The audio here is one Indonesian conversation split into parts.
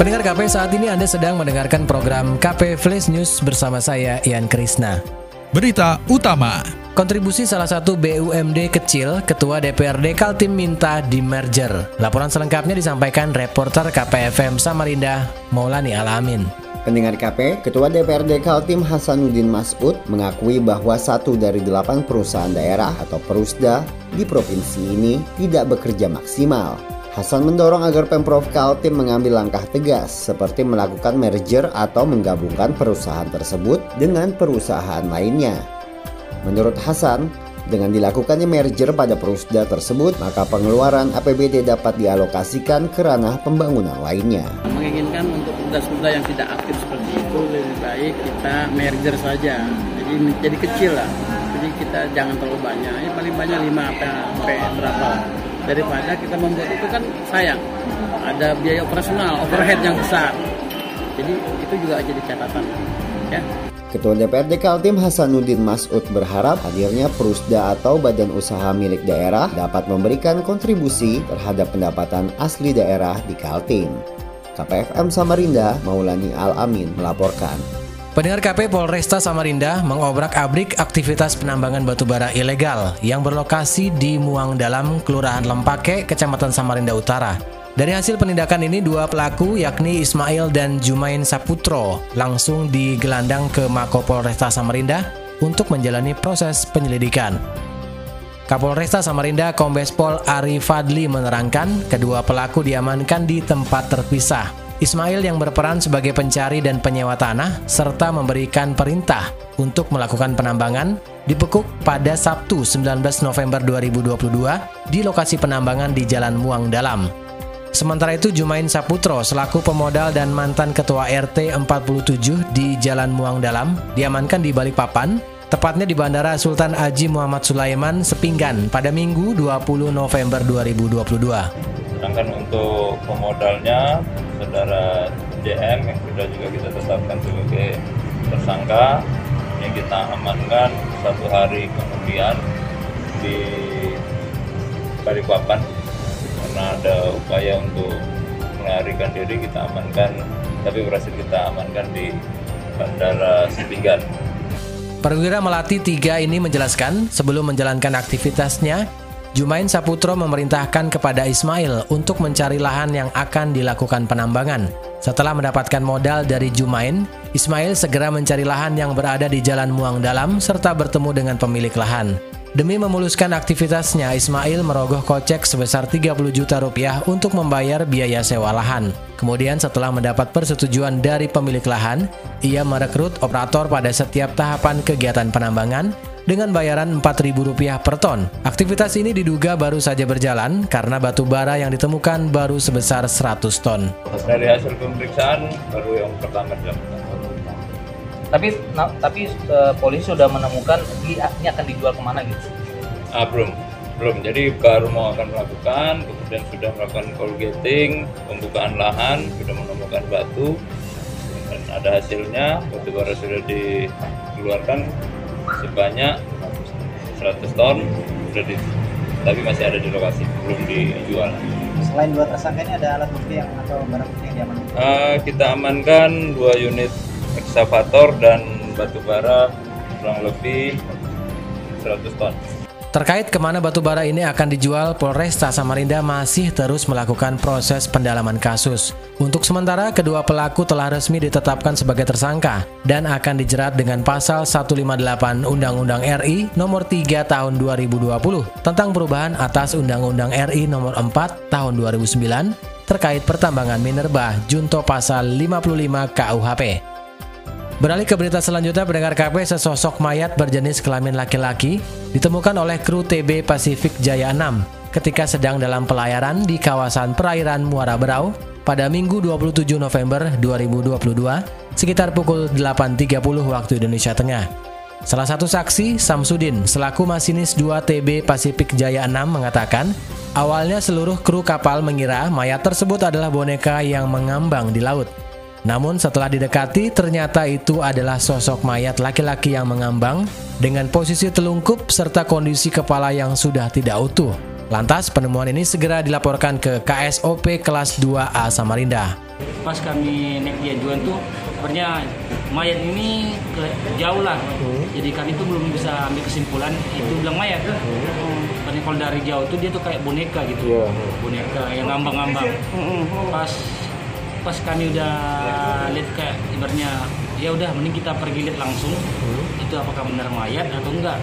Pendengar KP saat ini Anda sedang mendengarkan program KP Flash News bersama saya Ian Krisna. Berita utama. Kontribusi salah satu BUMD kecil, Ketua DPRD Kaltim minta di merger. Laporan selengkapnya disampaikan reporter KPFM Samarinda, Maulani Alamin. Pendengar KP, Ketua DPRD Kaltim Hasanuddin Masud mengakui bahwa satu dari delapan perusahaan daerah atau perusda di provinsi ini tidak bekerja maksimal. Hasan mendorong agar Pemprov Kaltim mengambil langkah tegas seperti melakukan merger atau menggabungkan perusahaan tersebut dengan perusahaan lainnya. Menurut Hasan, dengan dilakukannya merger pada perusda tersebut, maka pengeluaran APBD dapat dialokasikan ke ranah pembangunan lainnya. Menginginkan untuk perda-perda yang tidak aktif seperti itu lebih baik kita merger saja. Jadi menjadi kecil lah. Jadi kita jangan terlalu banyak. Ya paling banyak 5 sampai berapa daripada kita membuat itu kan sayang ada biaya operasional overhead yang besar jadi itu juga jadi catatan ya Ketua DPRD Kaltim Hasanuddin Masud berharap hadirnya Perusda atau badan usaha milik daerah dapat memberikan kontribusi terhadap pendapatan asli daerah di Kaltim. KPFM Samarinda, Maulani Al-Amin melaporkan. Pendengar KP Polresta Samarinda mengobrak-abrik aktivitas penambangan batubara ilegal yang berlokasi di Muang Dalam, Kelurahan Lempake, Kecamatan Samarinda Utara. Dari hasil penindakan ini, dua pelaku yakni Ismail dan Jumain Saputro langsung digelandang ke Mako Polresta Samarinda untuk menjalani proses penyelidikan. Kapolresta Samarinda Kombes Pol Ari Fadli menerangkan kedua pelaku diamankan di tempat terpisah Ismail yang berperan sebagai pencari dan penyewa tanah serta memberikan perintah untuk melakukan penambangan dibekuk pada Sabtu 19 November 2022 di lokasi penambangan di Jalan Muang Dalam. Sementara itu Jumain Saputro selaku pemodal dan mantan ketua RT 47 di Jalan Muang Dalam diamankan di Balikpapan, tepatnya di Bandara Sultan Haji Muhammad Sulaiman Sepinggan pada Minggu 20 November 2022. Sedangkan untuk pemodalnya saudara JM yang sudah juga kita tetapkan sebagai tersangka yang kita amankan satu hari kemudian di Balikpapan karena ada upaya untuk melarikan diri kita amankan tapi berhasil kita amankan di Bandara Sepinggan. Perwira Melati 3 ini menjelaskan sebelum menjalankan aktivitasnya Jumain Saputro memerintahkan kepada Ismail untuk mencari lahan yang akan dilakukan penambangan. Setelah mendapatkan modal dari Jumain, Ismail segera mencari lahan yang berada di Jalan Muang Dalam serta bertemu dengan pemilik lahan. Demi memuluskan aktivitasnya, Ismail merogoh kocek sebesar 30 juta rupiah untuk membayar biaya sewa lahan. Kemudian setelah mendapat persetujuan dari pemilik lahan, ia merekrut operator pada setiap tahapan kegiatan penambangan dengan bayaran Rp4.000 per ton. Aktivitas ini diduga baru saja berjalan karena batu bara yang ditemukan baru sebesar 100 ton. Dari hasil pemeriksaan baru yang pertama dilakukan. Tapi nah, tapi uh, polisi sudah menemukan ini akan dijual ke mana gitu? Ah, belum, belum. Jadi baru mau akan melakukan, kemudian sudah melakukan coal getting, pembukaan lahan, sudah menemukan batu, dan ada hasilnya, batu bara sudah dikeluarkan sebanyak 100 ton sudah di, tapi masih ada di lokasi, belum dijual. Selain dua tersangka ini ada alat bukti yang atau barang bukti yang diamankan? Uh, kita amankan dua unit ekskavator dan batu bara kurang lebih 100 ton. Terkait ke mana batu bara ini akan dijual, Polresta Samarinda masih terus melakukan proses pendalaman kasus. Untuk sementara, kedua pelaku telah resmi ditetapkan sebagai tersangka dan akan dijerat dengan pasal 158 Undang-Undang RI nomor 3 tahun 2020 tentang perubahan atas Undang-Undang RI nomor 4 tahun 2009 terkait pertambangan minerba junto pasal 55 KUHP. Beralih ke berita selanjutnya, pendengar KP sesosok mayat berjenis kelamin laki-laki ditemukan oleh kru TB Pacific Jaya 6 ketika sedang dalam pelayaran di kawasan perairan Muara Berau pada Minggu 27 November 2022 sekitar pukul 8.30 waktu Indonesia Tengah. Salah satu saksi, Samsudin, selaku masinis 2 TB Pasifik Jaya 6 mengatakan, awalnya seluruh kru kapal mengira mayat tersebut adalah boneka yang mengambang di laut. Namun setelah didekati ternyata itu adalah sosok mayat laki-laki yang mengambang dengan posisi telungkup serta kondisi kepala yang sudah tidak utuh. Lantas penemuan ini segera dilaporkan ke KSOP kelas 2A Samarinda. Pas kami naik di ajuan tuh sebenarnya mayat ini ke, jauh lah. Jadi kami tuh belum bisa ambil kesimpulan itu bilang mayat. Karena kalau dari jauh tuh dia tuh kayak boneka gitu. Boneka yang ngambang-ngambang. Pas pas kami udah lihat kayak ibaratnya ya udah mending kita pergi lihat langsung itu apakah benar mayat atau enggak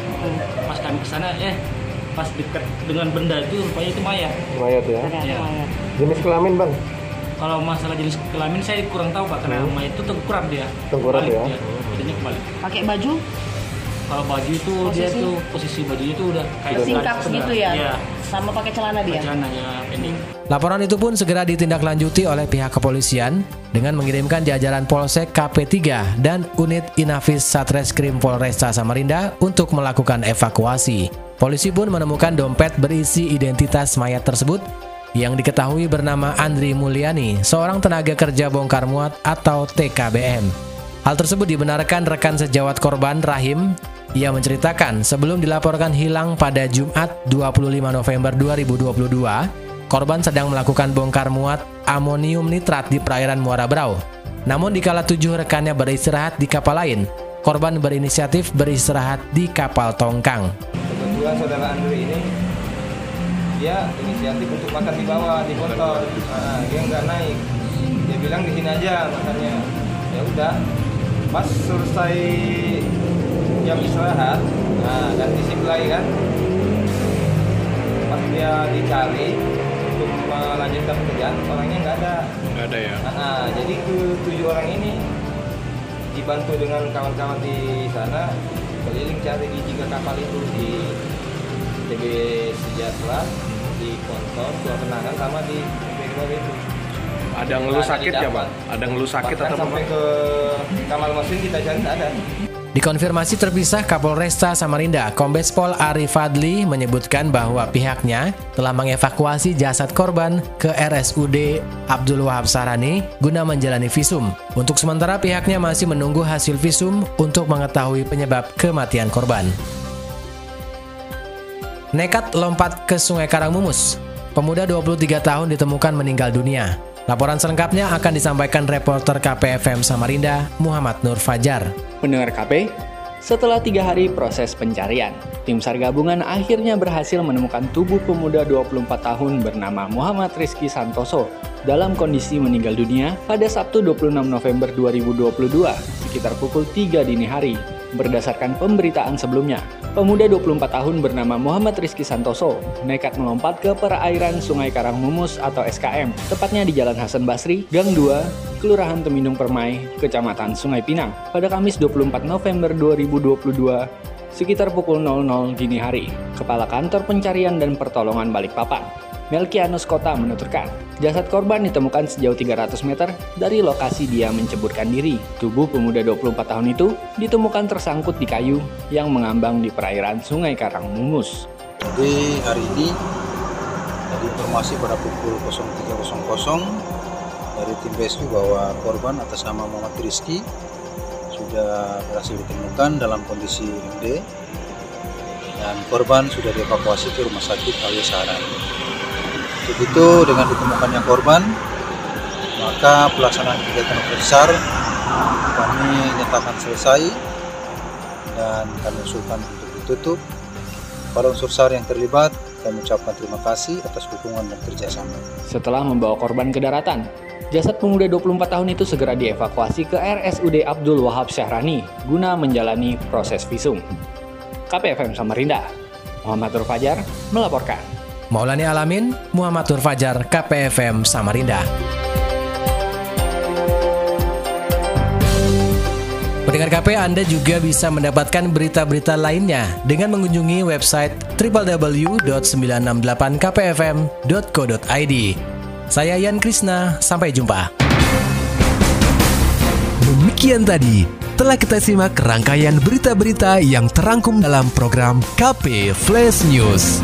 pas kami ke sana eh pas dekat dengan benda itu rupanya itu mayat Mayat ya. ya. Jenis kelamin bang? kalau masalah jenis kelamin saya kurang tahu pak karena mayat itu tengkurap dia Tengkurap ya. dia. Badannya kebalik Pakai baju kalau baju itu dia Posisi? tuh posisi bajunya tuh udah kayak singkat gitu ya? iya Sama pakai celana dia? celana ya pending Laporan itu pun segera ditindaklanjuti oleh pihak kepolisian dengan mengirimkan jajaran Polsek KP3 dan unit Inafis Satreskrim Polresta Samarinda untuk melakukan evakuasi. Polisi pun menemukan dompet berisi identitas mayat tersebut yang diketahui bernama Andri Mulyani, seorang tenaga kerja bongkar muat atau TKBM. Hal tersebut dibenarkan rekan sejawat korban Rahim. Ia menceritakan sebelum dilaporkan hilang pada Jumat 25 November 2022, korban sedang melakukan bongkar muat amonium nitrat di perairan Muara Brau. Namun dikala tujuh rekannya beristirahat di kapal lain, korban berinisiatif beristirahat di kapal tongkang. kebetulan saudara Andri ini dia inisiatif untuk makan di bawah di motor Nah, dia nggak naik dia bilang di sini aja makannya ya udah pas selesai jam istirahat nah ganti shift lagi kan pas dia dicari untuk melanjutkan pekerjaan orangnya nggak ada Nggak ada ya. Nah, jadi ke tujuh orang ini dibantu dengan kawan-kawan di sana keliling cari di tiga kapal itu di TB Sejahtera, di Kontor, Tua Kenangan sama di Bengkok itu. Ada ngeluh sakit ya bang? Ada ngeluh sakit Bahkan atau sampai apa? ke Kamal Mesin kita cari ada. Dikonfirmasi terpisah Kapolresta Samarinda, Kombes Pol Arif Fadli menyebutkan bahwa pihaknya telah mengevakuasi jasad korban ke RSUD Abdul Wahab Sarani guna menjalani visum. Untuk sementara pihaknya masih menunggu hasil visum untuk mengetahui penyebab kematian korban. Nekat lompat ke Sungai Karangmumus. Pemuda 23 tahun ditemukan meninggal dunia. Laporan selengkapnya akan disampaikan reporter KPFM Samarinda, Muhammad Nur Fajar. Pendengar KP, setelah tiga hari proses pencarian, tim SAR gabungan akhirnya berhasil menemukan tubuh pemuda 24 tahun bernama Muhammad Rizky Santoso dalam kondisi meninggal dunia pada Sabtu 26 November 2022 sekitar pukul 3 dini hari. Berdasarkan pemberitaan sebelumnya, pemuda 24 tahun bernama Muhammad Rizky Santoso nekat melompat ke perairan Sungai Karangmumus atau SKM, tepatnya di Jalan Hasan Basri, Gang 2, Kelurahan Temindung Permai, Kecamatan Sungai Pinang, pada Kamis 24 November 2022 sekitar pukul 00 dini hari. Kepala Kantor Pencarian dan Pertolongan Balikpapan, Melkianus Kota menuturkan, jasad korban ditemukan sejauh 300 meter dari lokasi dia menceburkan diri. Tubuh pemuda 24 tahun itu ditemukan tersangkut di kayu yang mengambang di perairan Sungai Karangmumus. Jadi hari ini ada informasi pada pukul 03.00 dari tim rescue bahwa korban atas nama Muhammad Rizky sudah berhasil ditemukan dalam kondisi MD dan korban sudah dievakuasi ke rumah sakit Ali Saran. Untuk itu dengan ditemukannya korban maka pelaksanaan kegiatan besar kami nyatakan selesai dan kami usulkan untuk ditutup para unsur SAR yang terlibat, kami ucapkan terima kasih atas dukungan dan kerjasama. Setelah membawa korban ke daratan, jasad pemuda 24 tahun itu segera dievakuasi ke RSUD Abdul Wahab Syahrani guna menjalani proses visum. KPFM Samarinda, Muhammad Fajar melaporkan. Maulani Alamin, Muhammad Nur Fajar, KPFM Samarinda. Pendengar KP, Anda juga bisa mendapatkan berita-berita lainnya dengan mengunjungi website www.968kpfm.co.id. Saya Yan Krisna, sampai jumpa. Demikian tadi telah kita simak rangkaian berita-berita yang terangkum dalam program KP Flash News.